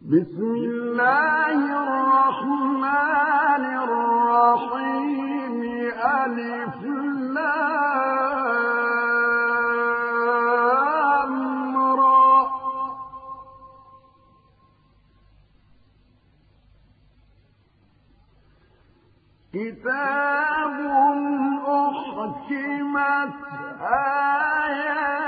بسم الله الرحمن الرحيم. ألف را كتاب أحكمت آياته.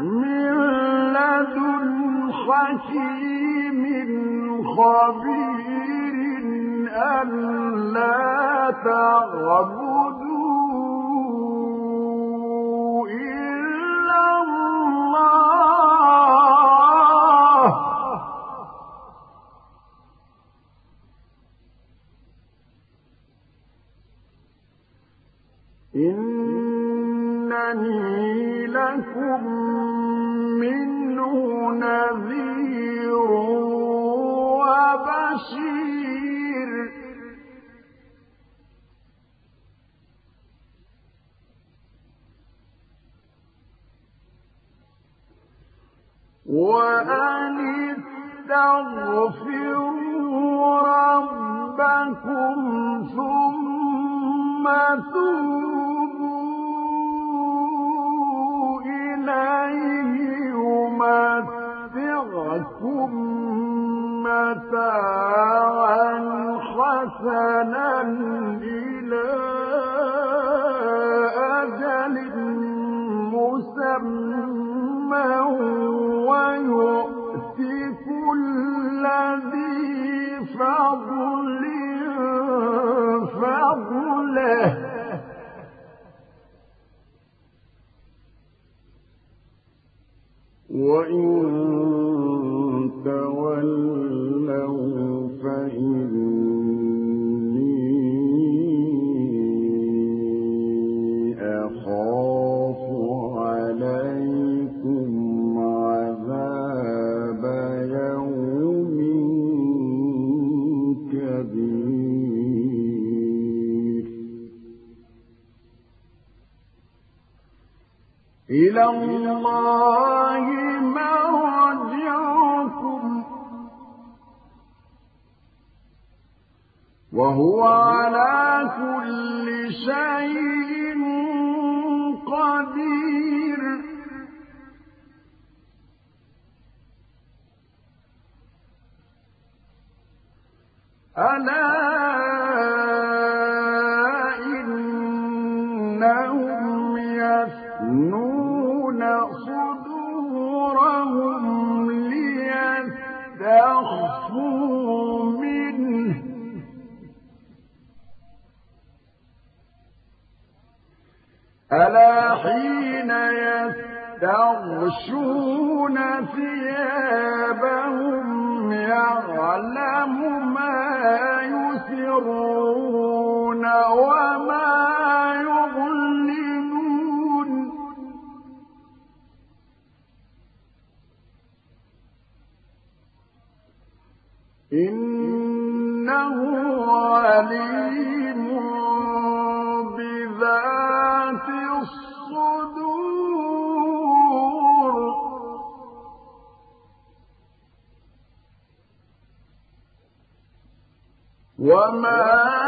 من لدن حكيم خبير ألا تعبدوا وأن استغفروا ربكم ثم توبوا إليه يمتعكم متاعا حسنا وإن وهو على كل شيء قدير. ألا يستغشون ثيابهم يعلم ما يسرون وما يعلنون إنه عليم وما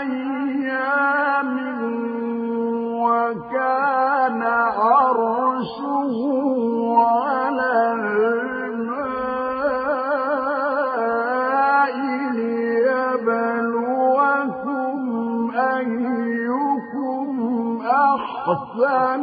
أيام وكان عرشه على الماء ليبلوكم أيكم أحسن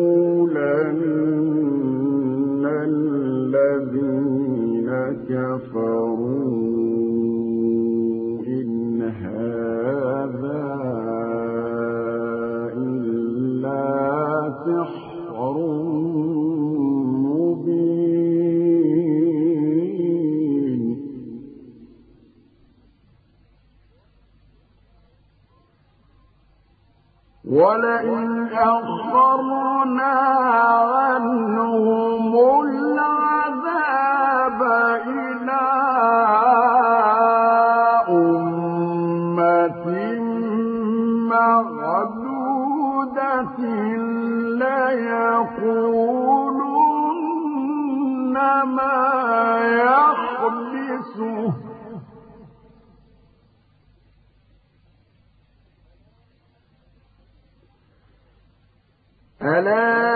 معدودة ليقولن ما يحبسه ألا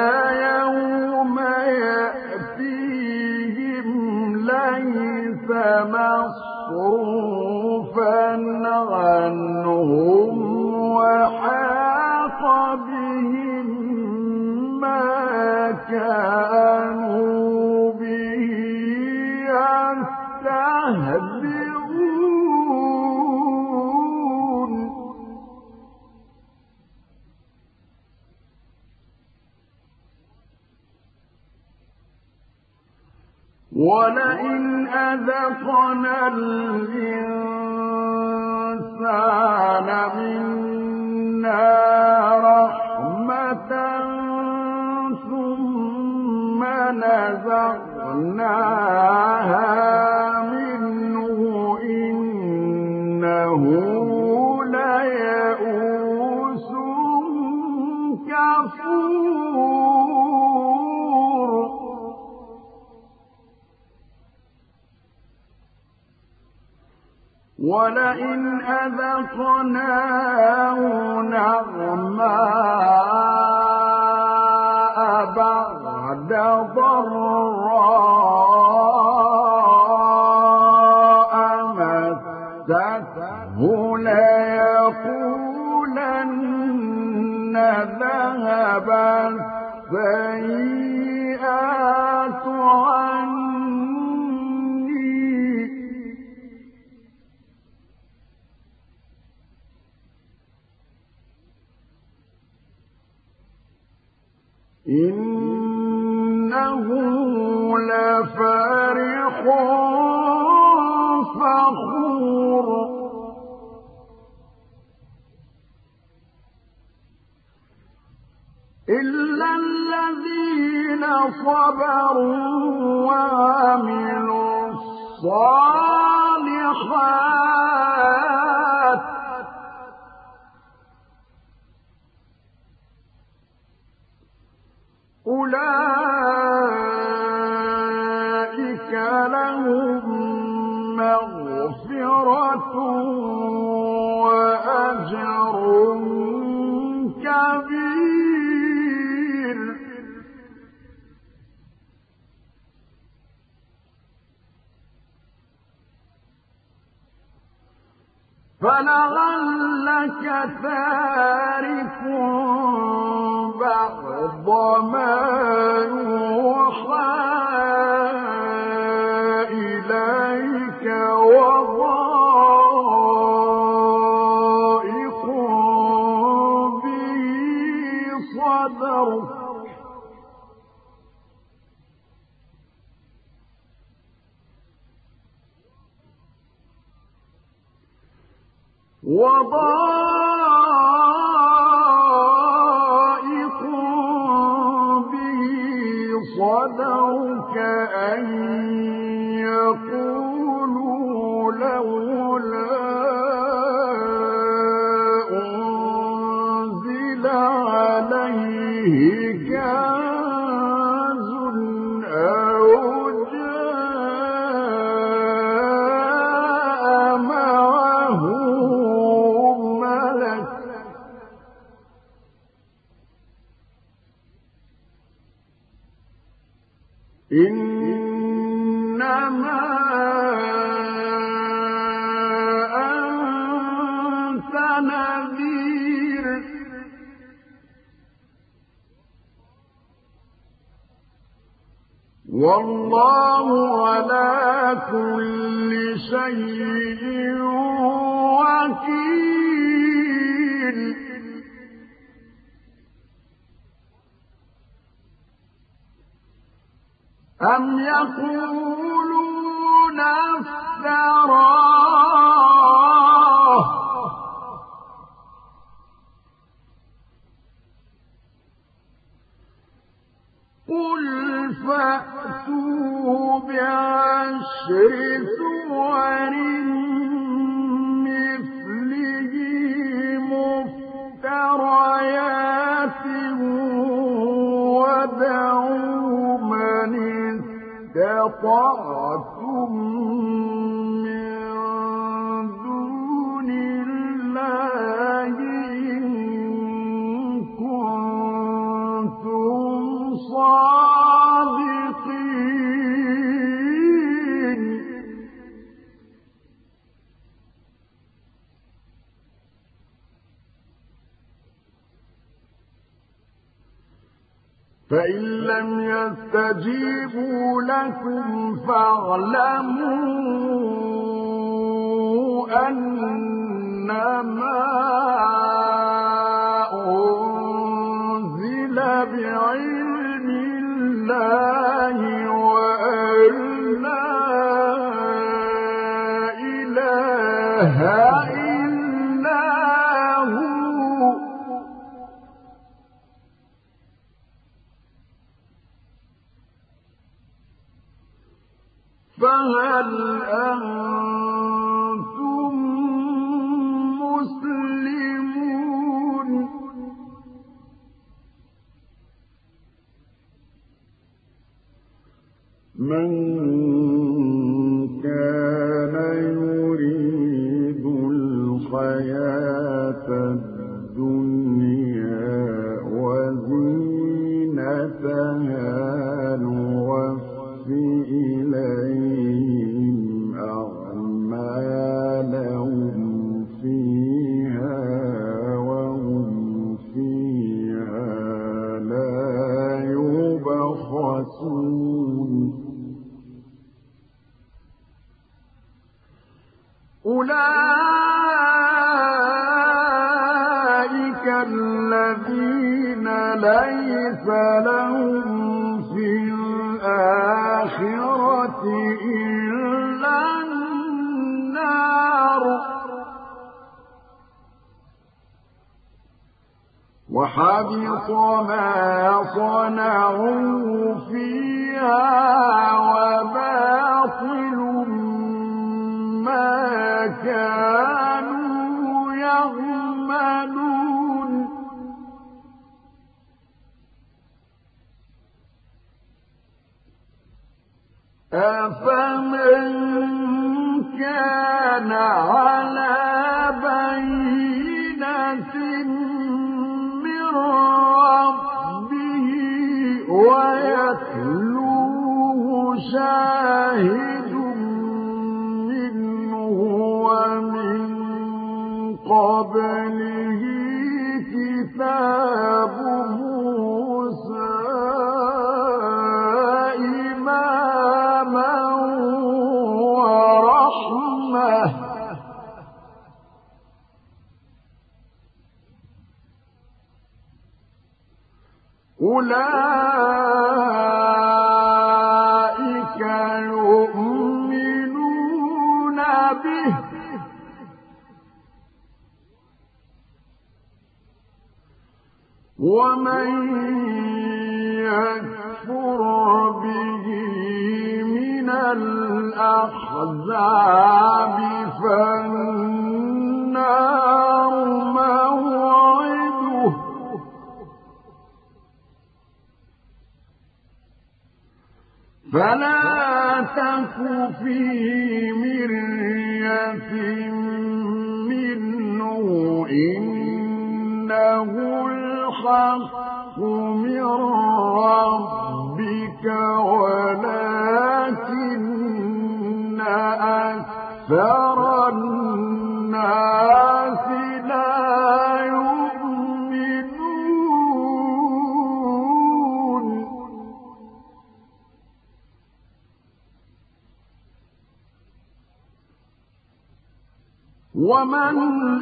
يستهزئون. ولئن أذقنا الإنسان منا رحمة ثم نزغناها منه إنه ليئوس كفور. ولئن أذقناه نعماء بعد ضراء مسته ليقولن ذهب لفرح فخور. إلا الذين صبروا وعملوا الصالحات. أولئك وأجر كبير. فلعلك تارك بعض ما يوحى. صدرك وضائق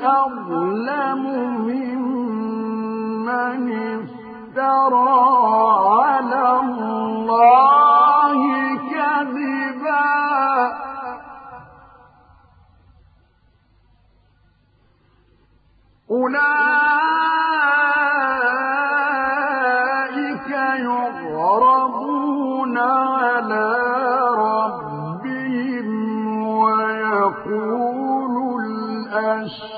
أظلم ممن افترى على الله كذبا. أولئك يغربون على ربهم ويقول أشهاد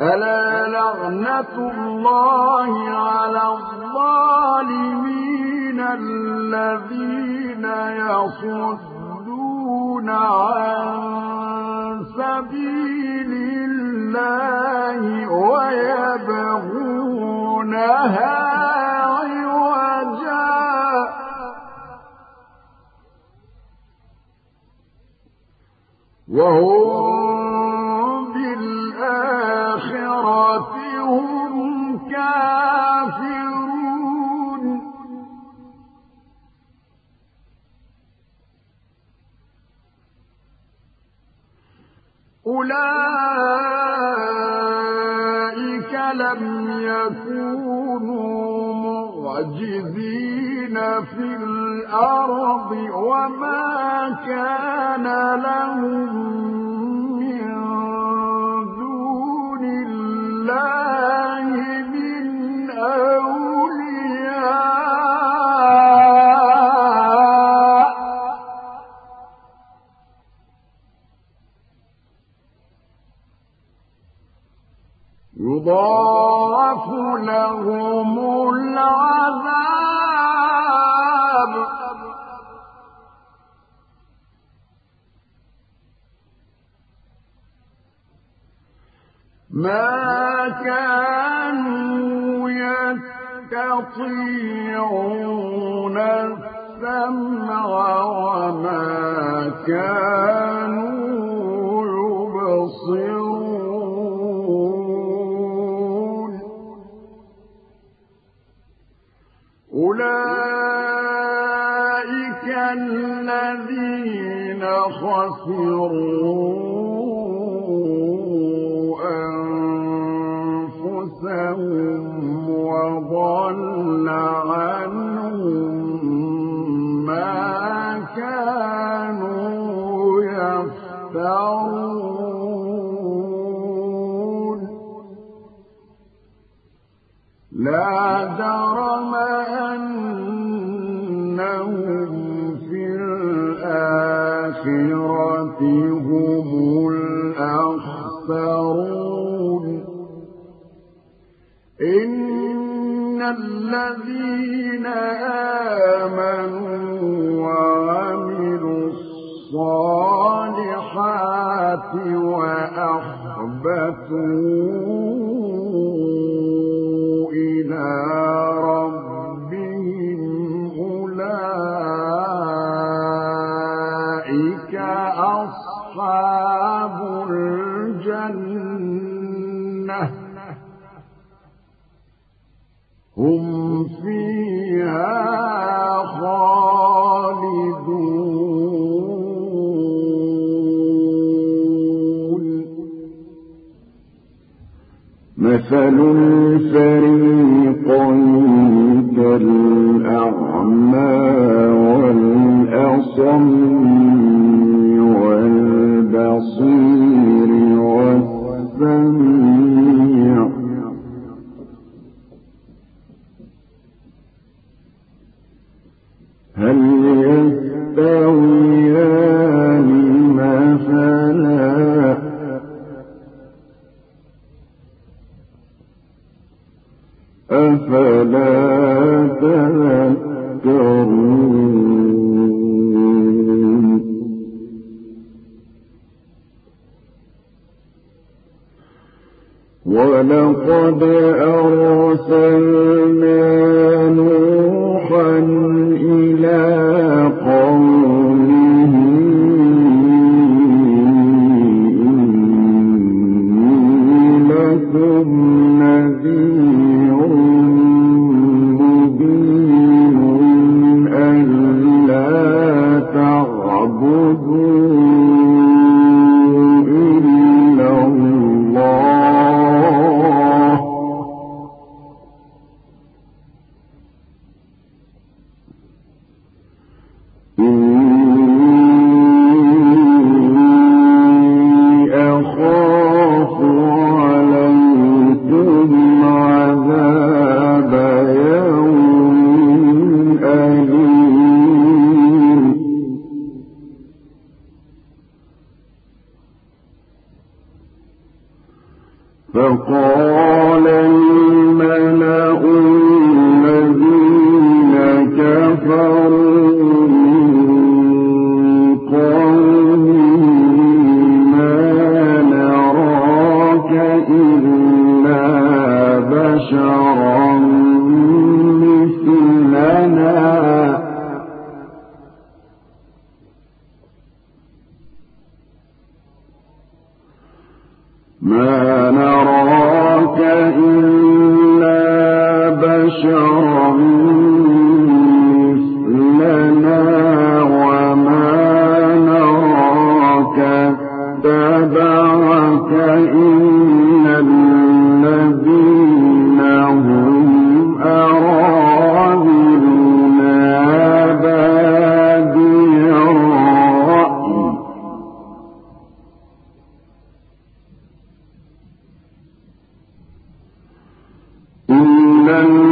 ألا لعنة الله على الظالمين؟ من الذين يصدون عن سبيل الله ويبغونها عوجا وهم بالآخرة هم كافرون أولئك لم يكونوا معجزين في الأرض وما كان لهم يضاعف لهم العذاب. ما كانوا يستطيعون السمع وما كانوا الذين خسروا أنفسهم وضل عنهم ما كانوا يفترون. لا جرم أنهم الذين آمنوا وعملوا الصالحات وأخبتوا إلا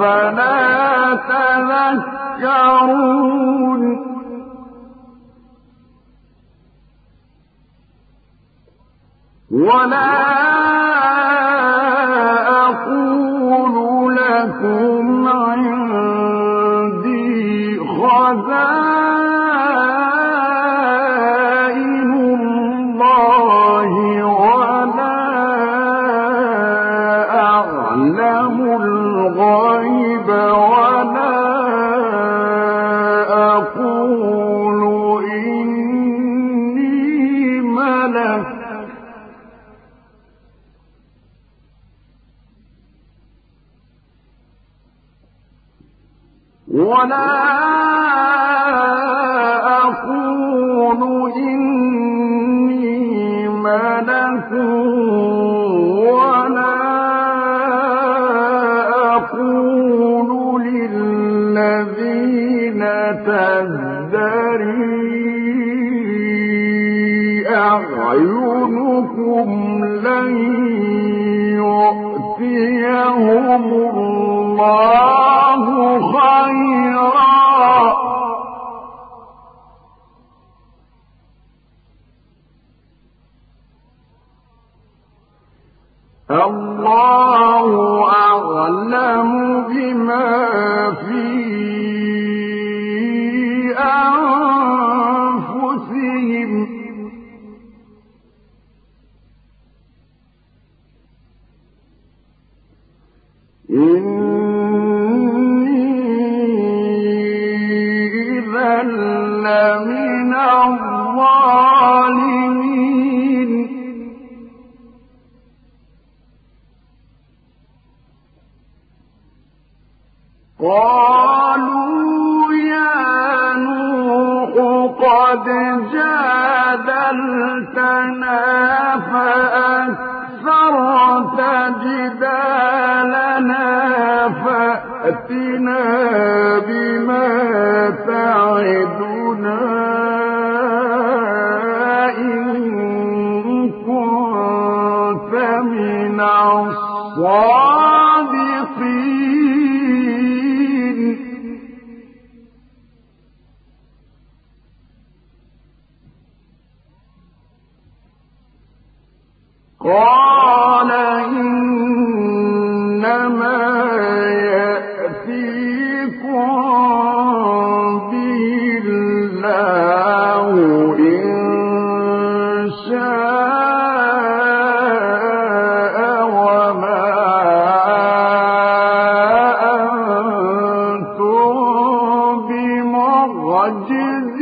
أفلا تذكرون. ولا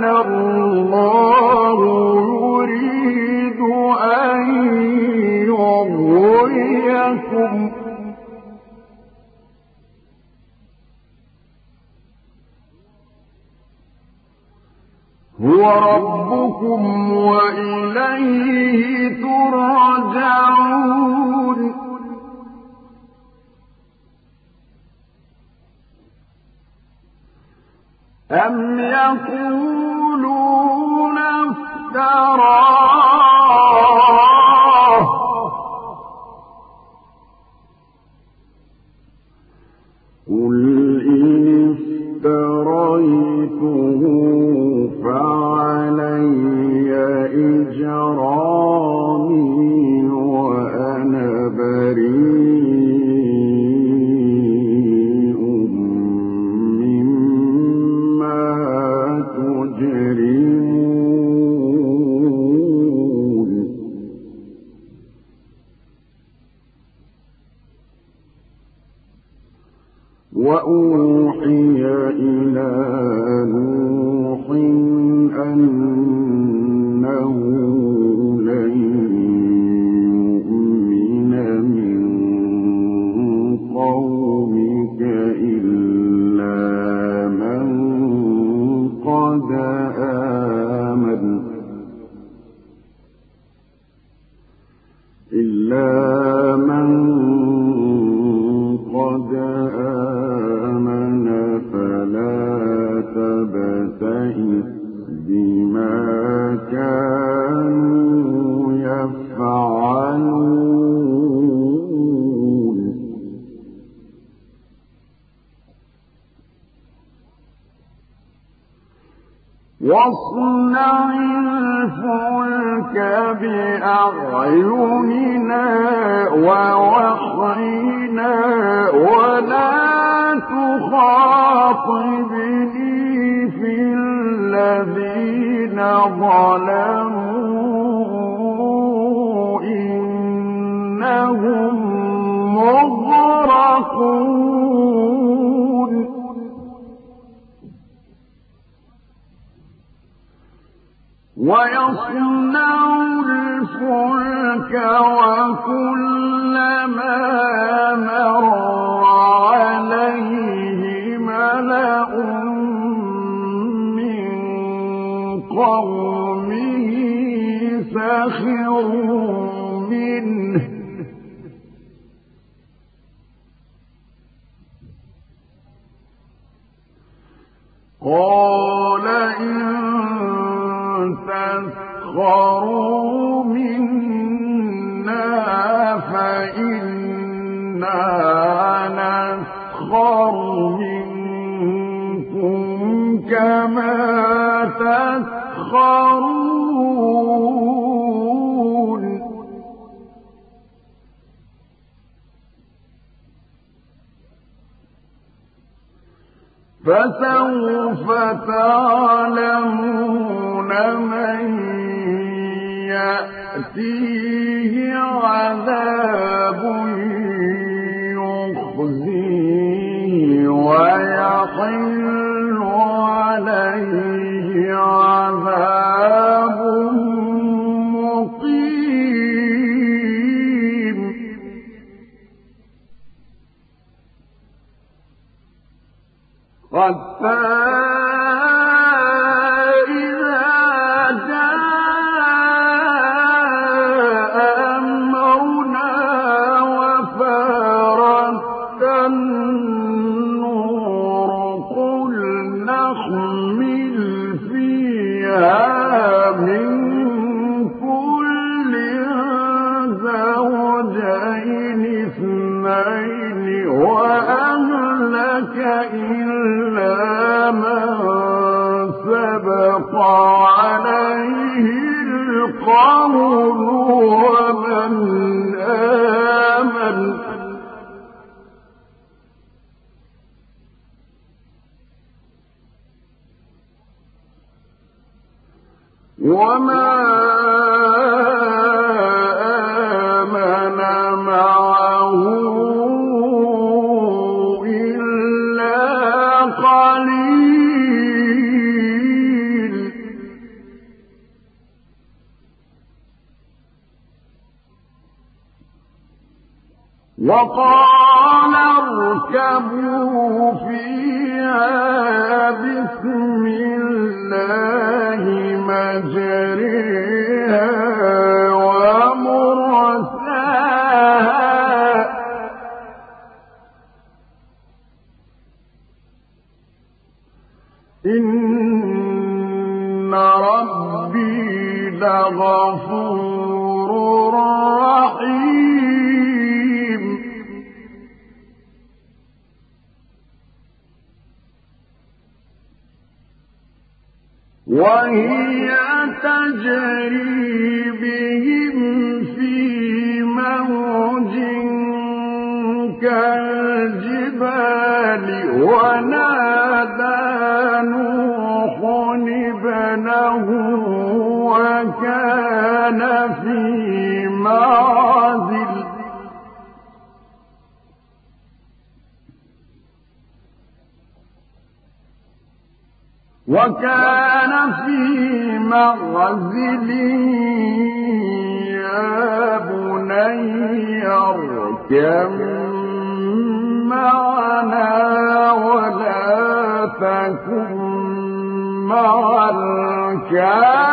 وربكم الله يريد أن هو ربكم وإليه ترجعون. أم يقولون افتراه قل إنهم مغرقون ويصنع الفلك سخروا كان في معزل وكان في معزل يا بني اركم معنا ولا تكن مع الكافرين.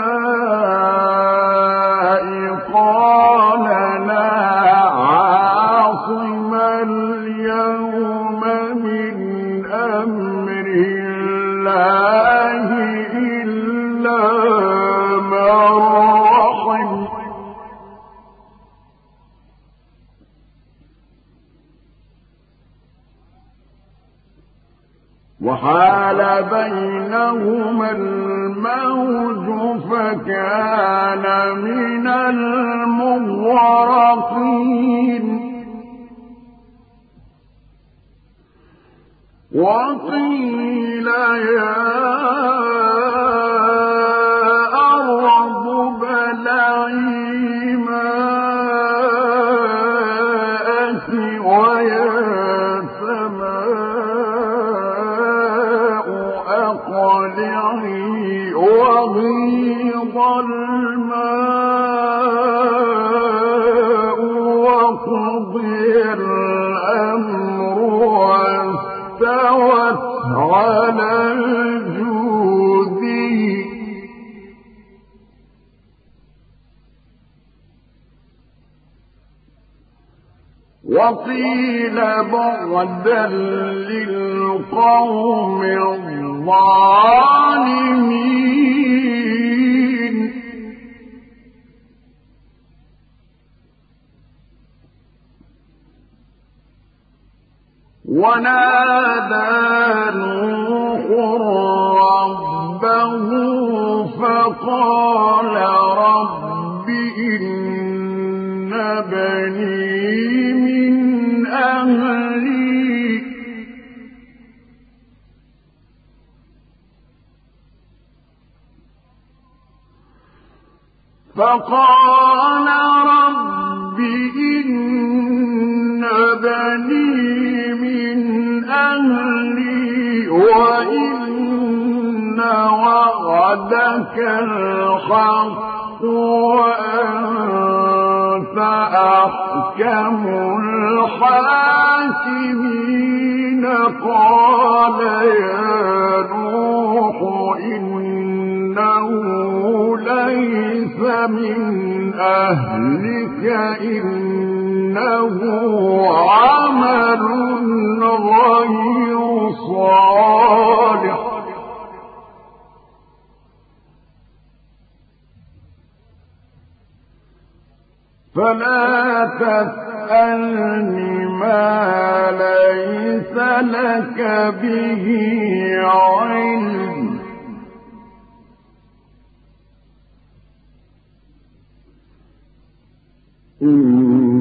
بينهما الموج فكان من المغرقين وقيل يا وقيل بعدا للقوم الظالمين. ونادى نوح ربه فقال فقال رب إن بني من أهلي وإن وعدك الحق وأنت أحكم الحاكمين. قال يا من أهلك إنه عمل غير صالح. فلا تسألني ما ليس لك به علم. إن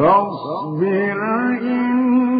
فاصبر إن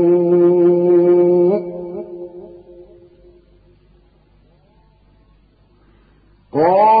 قال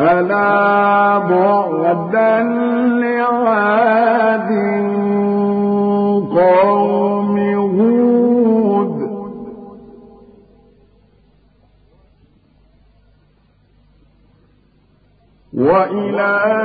ألا بعدا لعاد قوم هود. وإلى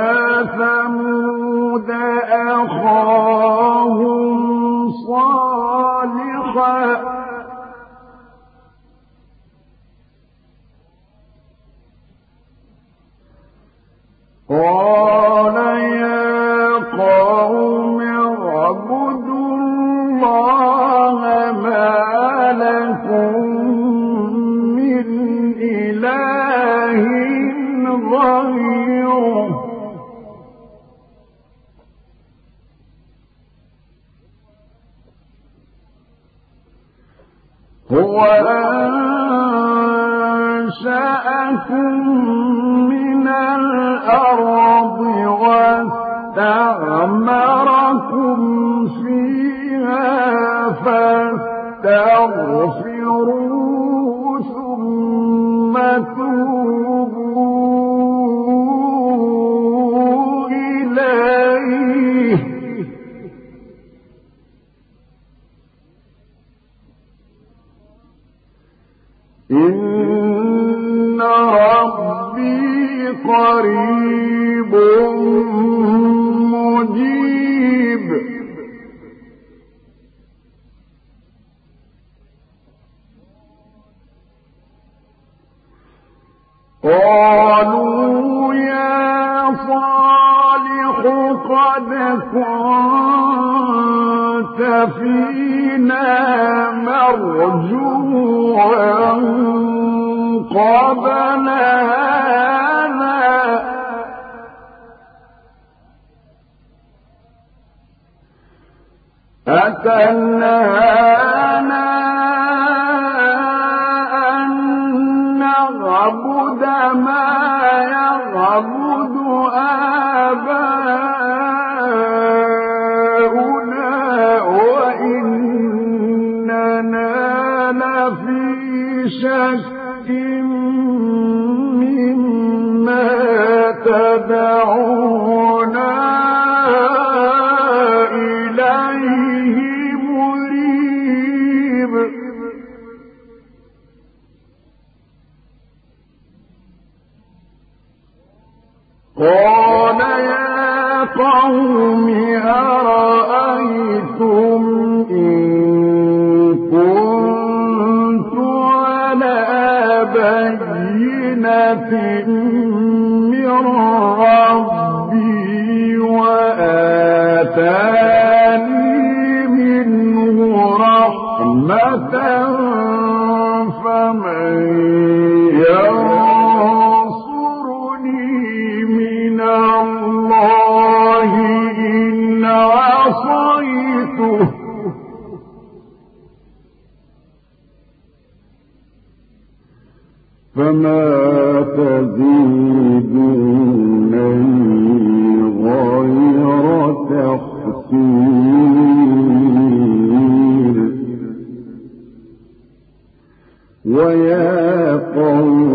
ويا قوم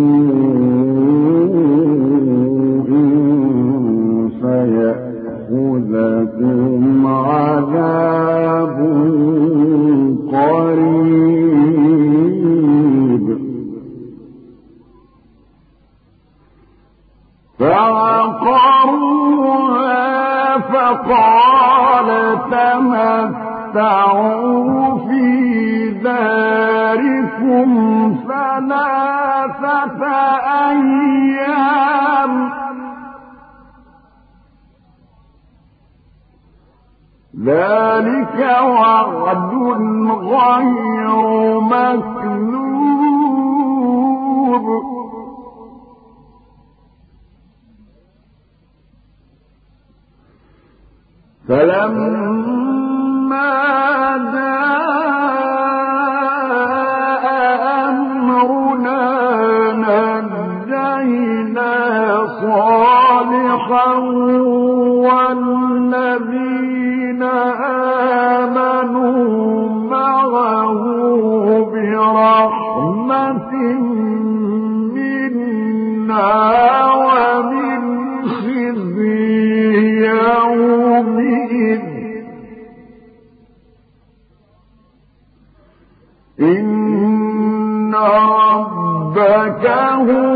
عذاب قريب. فقال تمتعوا في داركم ثلاثة أيام. ذلك وعد غير مكذوب. فلما جاء أمرنا نجينا صالحا والمسلمين رحمة منا ومن خزي يومئذ. إن ربك هو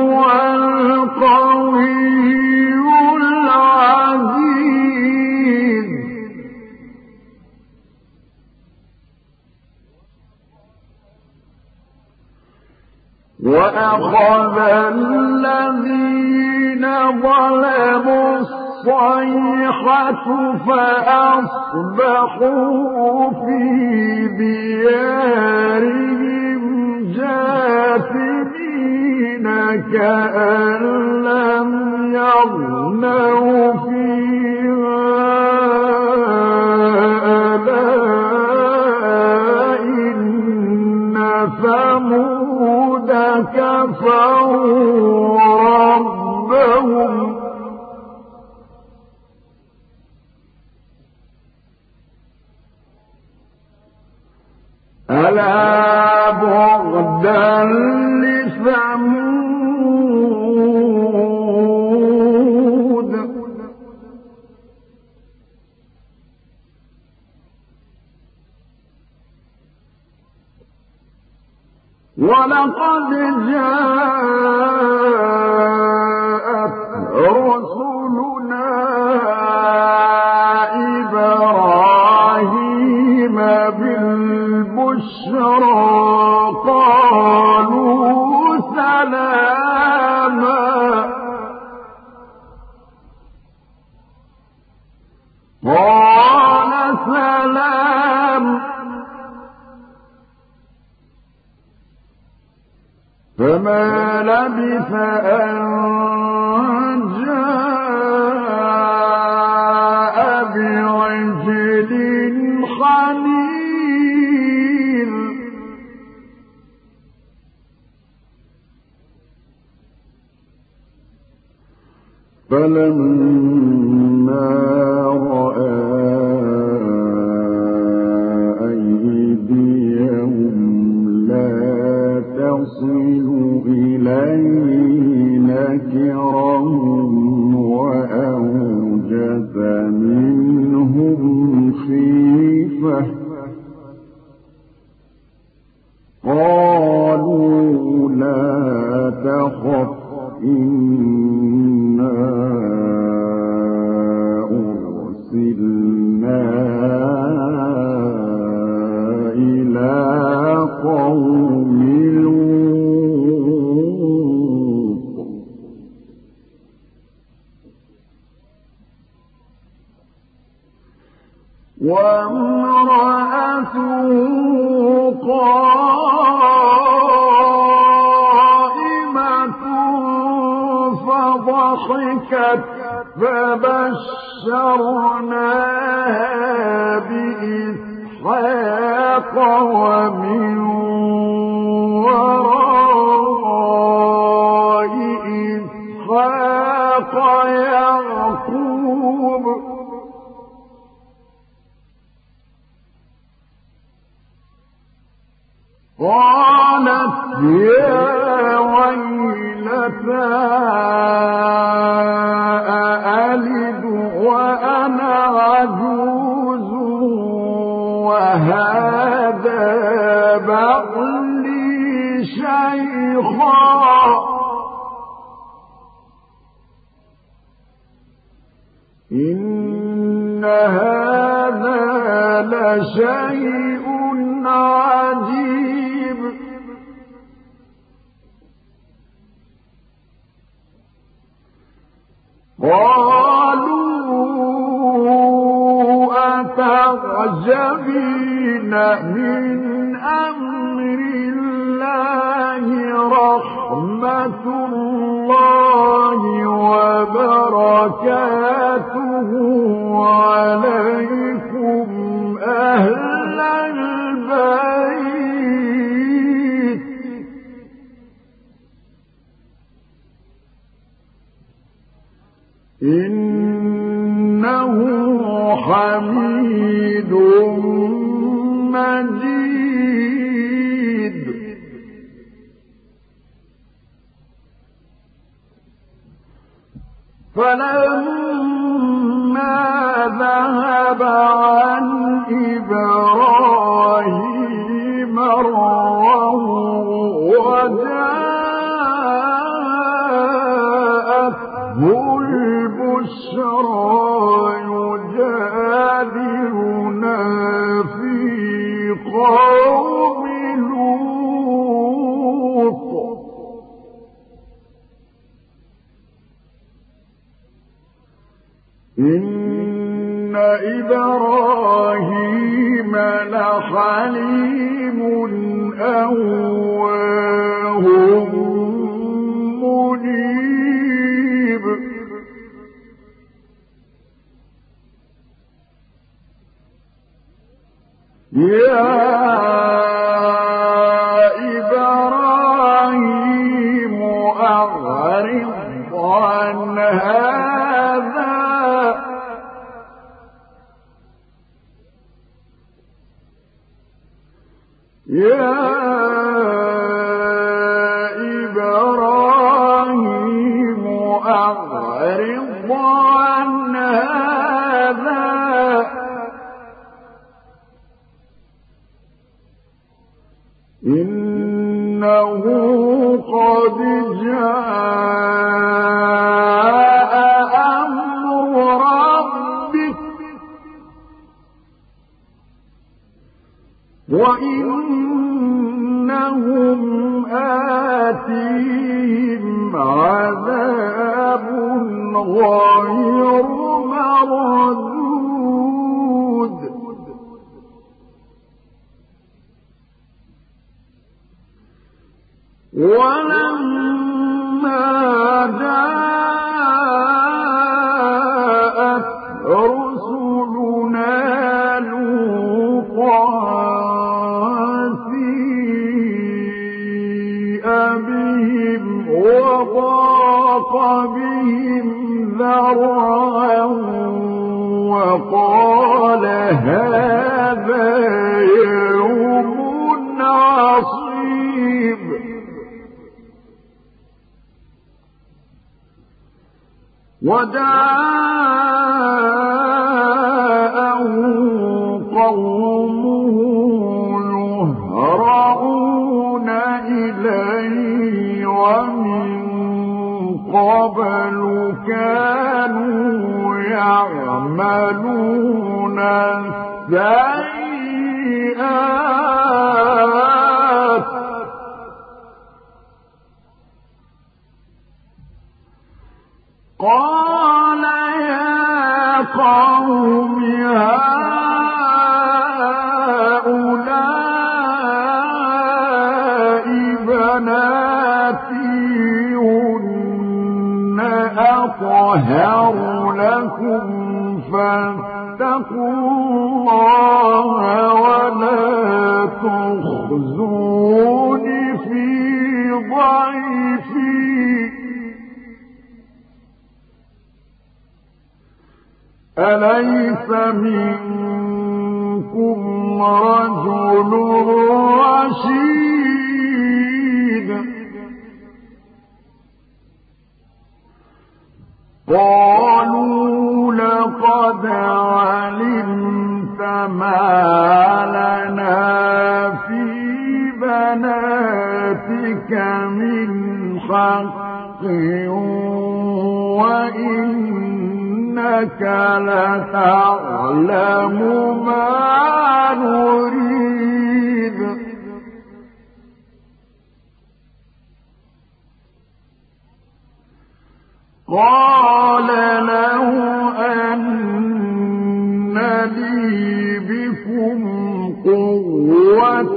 وأخذ الذين ظلموا الصيحة فأصبحوا في ديارهم جاثمين كأن لم يغنوا فيه أَطْفَأُوا إليه ومن قبل كانوا يعملون السيئات أطهر لكم فاتقوا الله ولا تخزون في ضيفي. أليس منكم رجل رشيد؟ قالوا لقد علمت ما لنا في بناتك من حق وإنا إنك لتعلم ما نريد. قال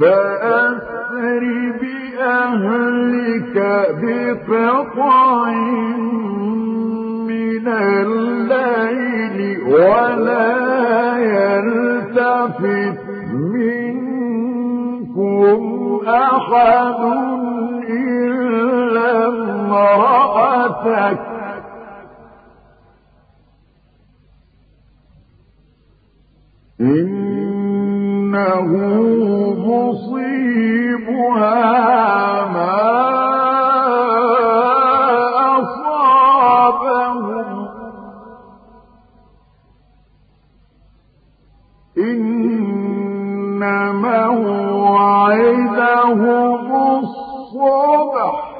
فأسر بأهلك بقطع من الليل ولا يلتفت منكم أحد إلا امرأتك. إنه موعدهم الصبح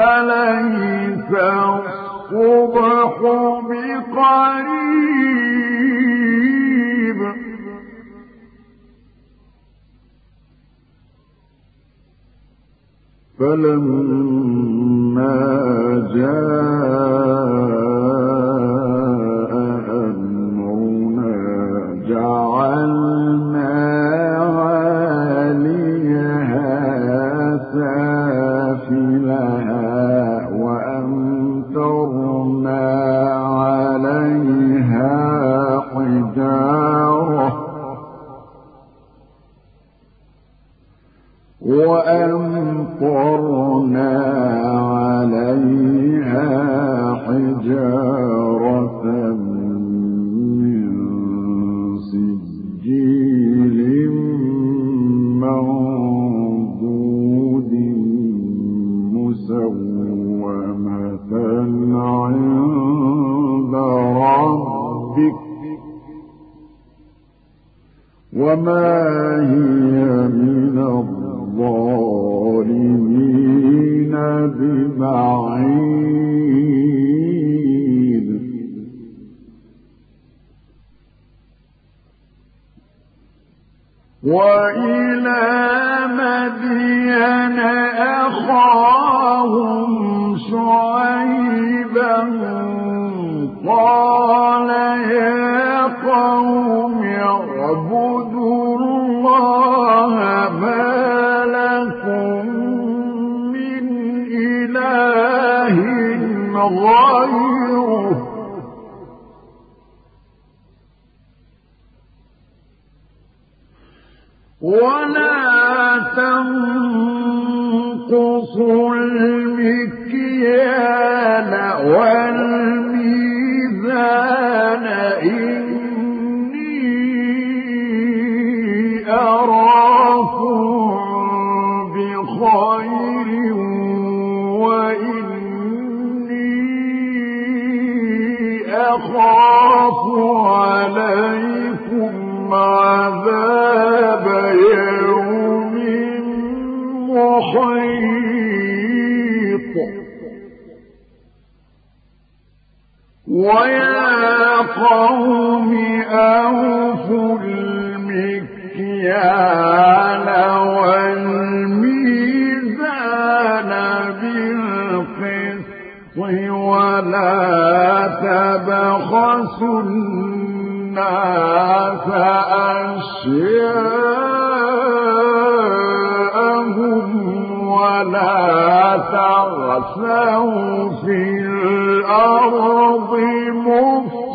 أليس الصبح بقريب؟ فلما جاء وأمطرنا عليها حجارة من سجيل مسومة عند ربك. وما هي وإلى مدين أخاهم شعيبا قال يا قوم اعبدوا الله ما لكم من إله غيره. ولا تنقصوا ويا قوم أوفوا المكيال والميزان بالقسط ولا تبخسوا الناس أشياءهم ولا تعثوا في الأرض مفسدين.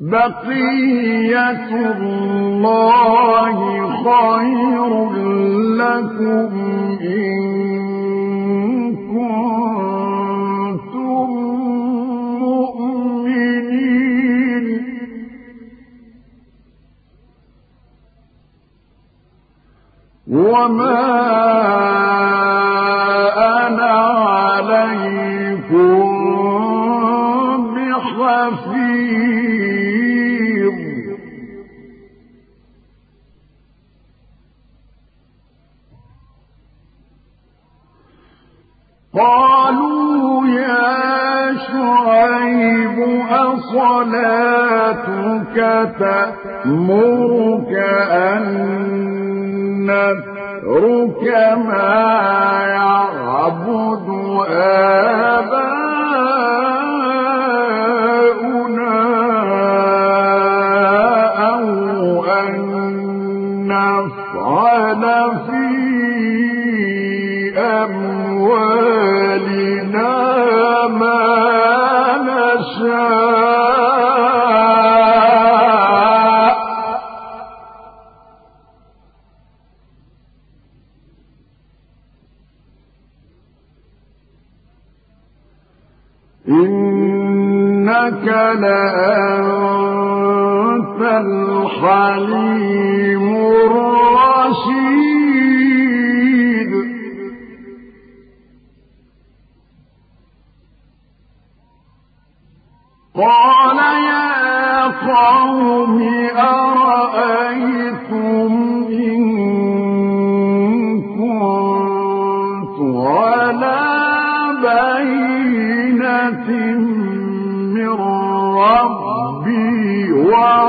بقية الله خير لكم إن كنتم وما قالوا يا شعيب أصلاتك تأمرك أن نترك ما يعبد آباؤنا أو أن نفعل في أموالنا ما نشاء لأنت الحليم الرشيد. قال يا قوم أرأيتم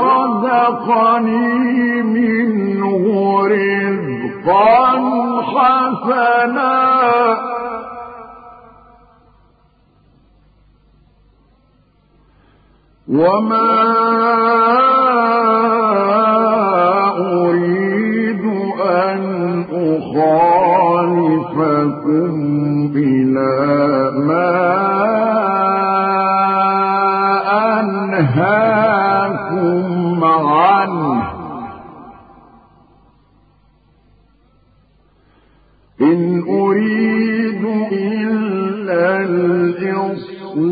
ورزقني منه رزقا حسنا. وما أريد أن أخالفكم إلى ما أنهاكم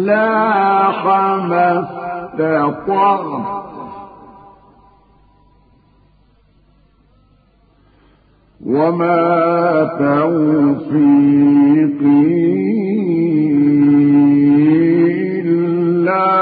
الإصلاح ما استطعت وما توفيقي إلا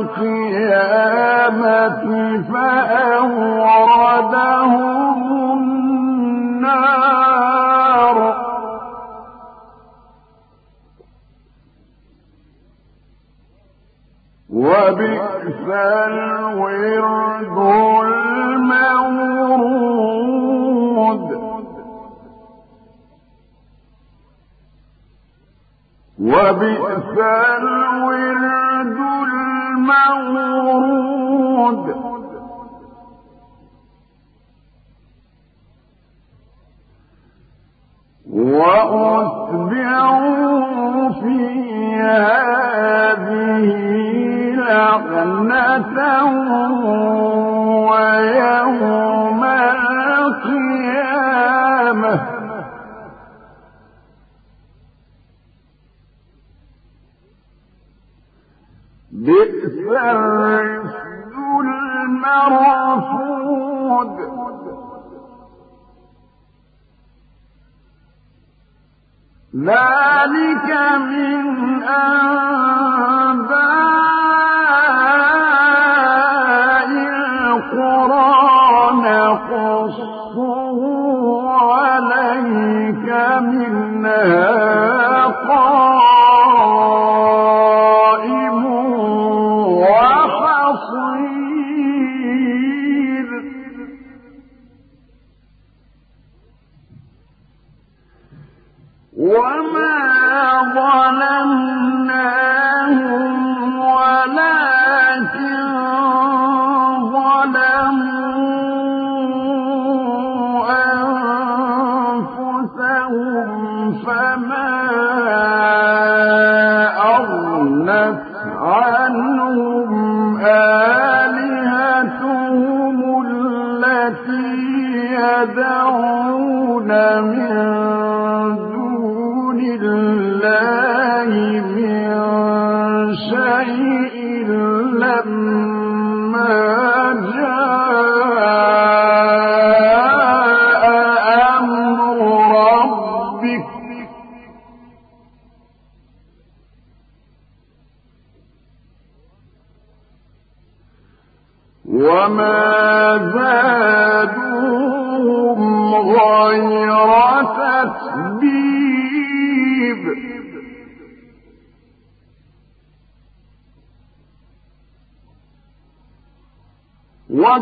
القيامة فأوردهم النار. وبئس وأتبعوا في هذه لعنة ويوم القيامة. بئس ذلك من أنباء القرى نقصه عليك منها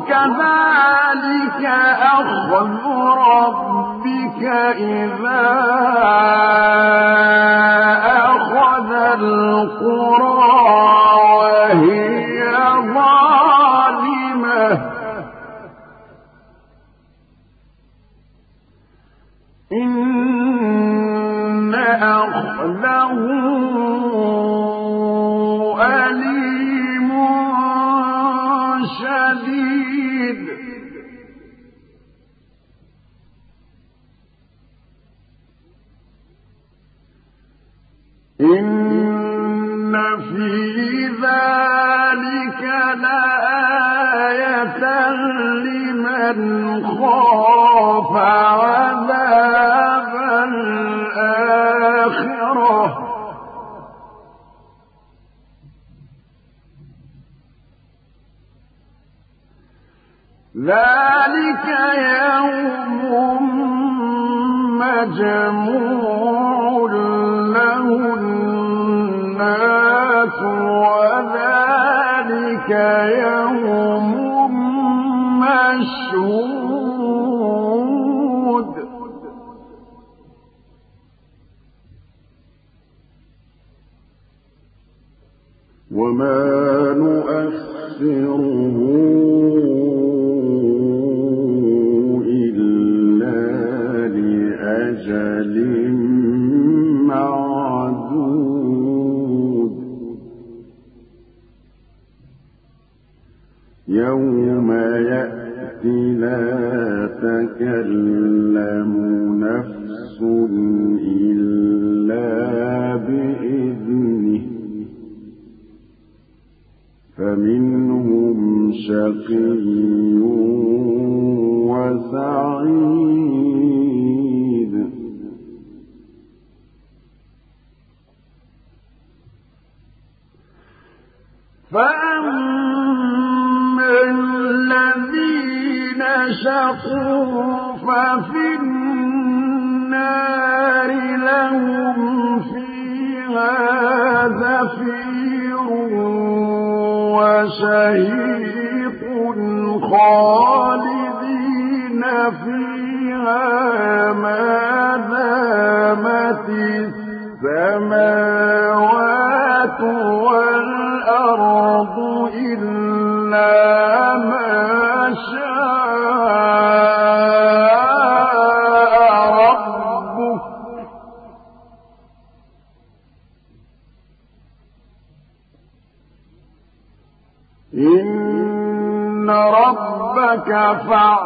John زفير وشهيق خالدين فيها ما رفع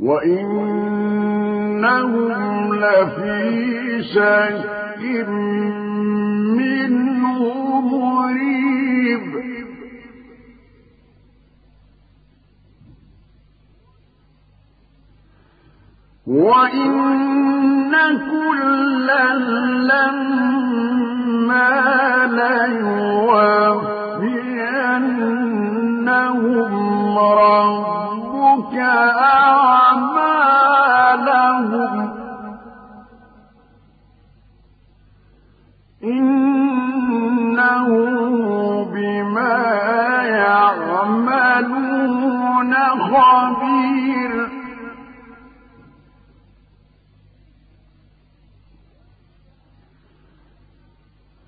وإنهم لفي شك منه مريب. وإن كلا لما ليوفينهم ربك أعلم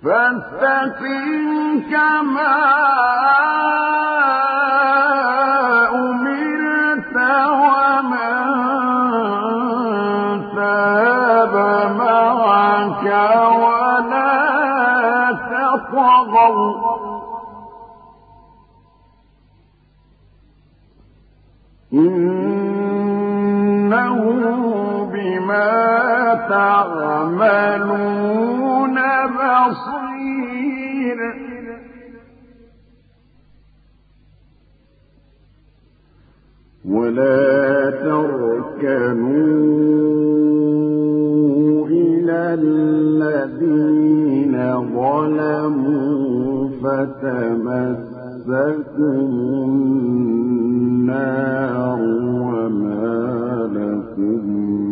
فاستقم كما أمرت ومن تاب معك ولا تطغوا. إنه بما تعملون بصير ولا تركنوا إلى الذين ظلموا فتمسكوا النار وما لكم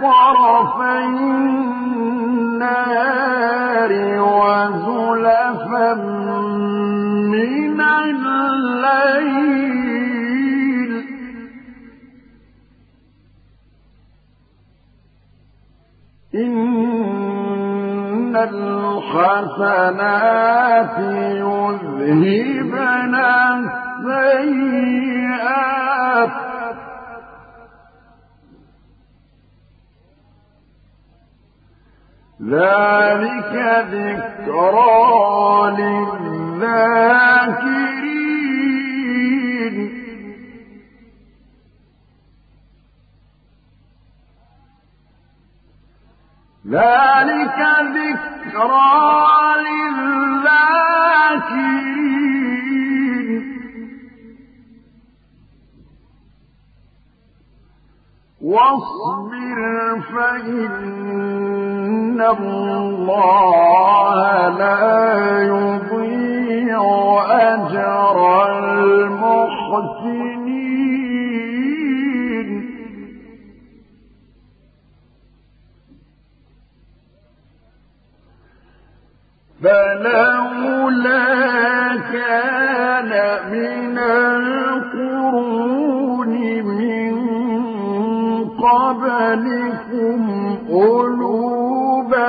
طرفي النار وزلفا من الليل. إن الحسنات يذهبن السيئات. ذلك ذكرى للذاكرين. ذلك ذكرى للذاكرين. واصبر فإن الله لا يضيع أجر المحسنين. فلولا كان من القرون قبلكم أولو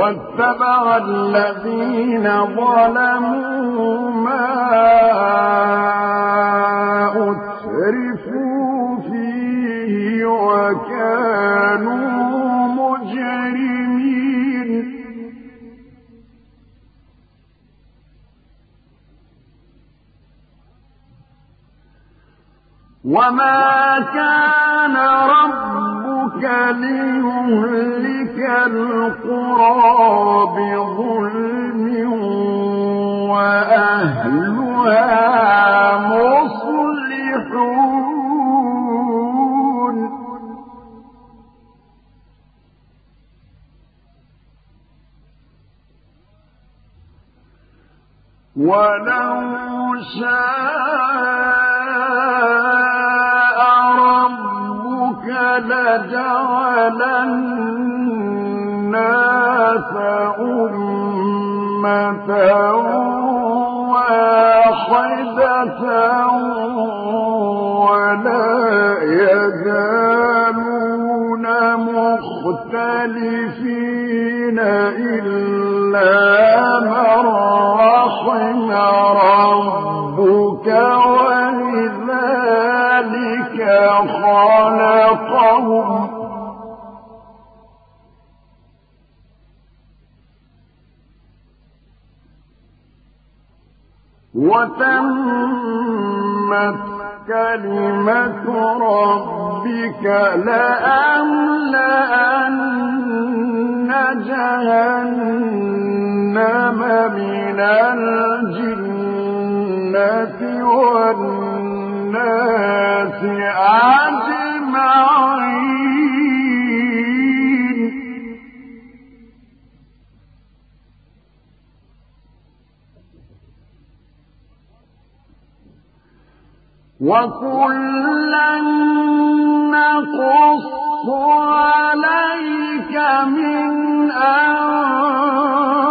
واتبع الذين ظلموا ما أترفوا فيه وكانوا مجرمين. وما كان ربك ليهلك القرى بظلم وأهلها مصلحون ولو شاء الناس أمة واحدة ولا يزالون مختلفين إلا من رحم ربك خلقهم وتمت كلمة ربك ربك لأملأن جهنم من الجنة والناس أجمعين وكلا نقص عليك من أنباء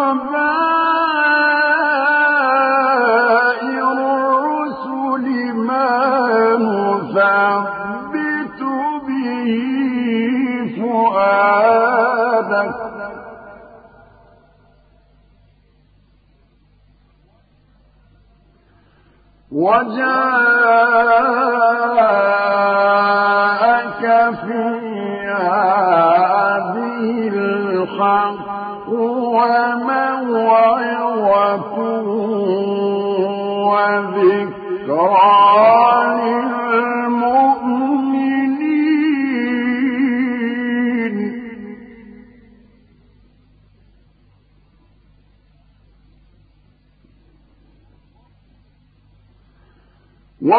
وجاءك في هذه الحق وموعظة وذكرى.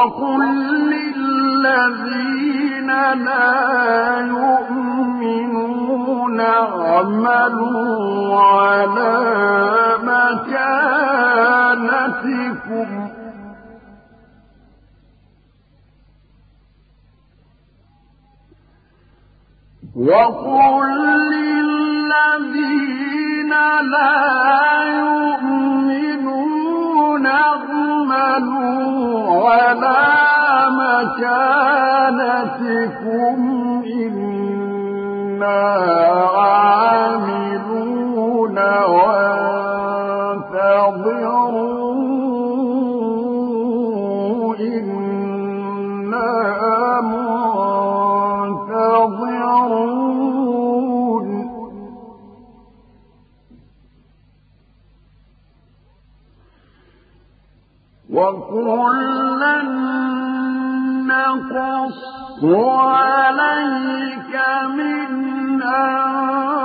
وقل للذين لا يؤمنون اعملوا على مكانتكم. وقل للذين لا اعملوا على مكانتكم إنا عاملون وانتظروا وكلا نقص عليك من أنباء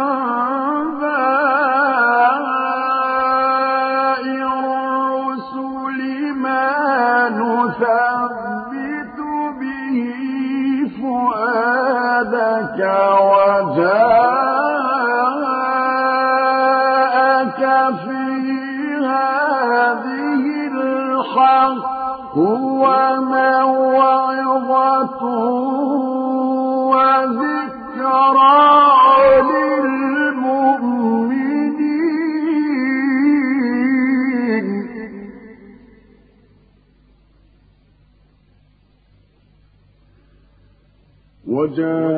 وجاءك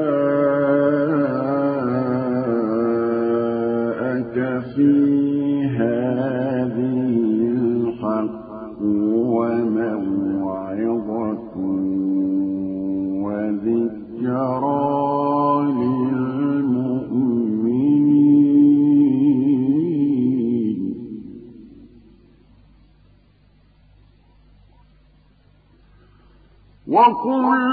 في الحق وموعظة وذكرى وقل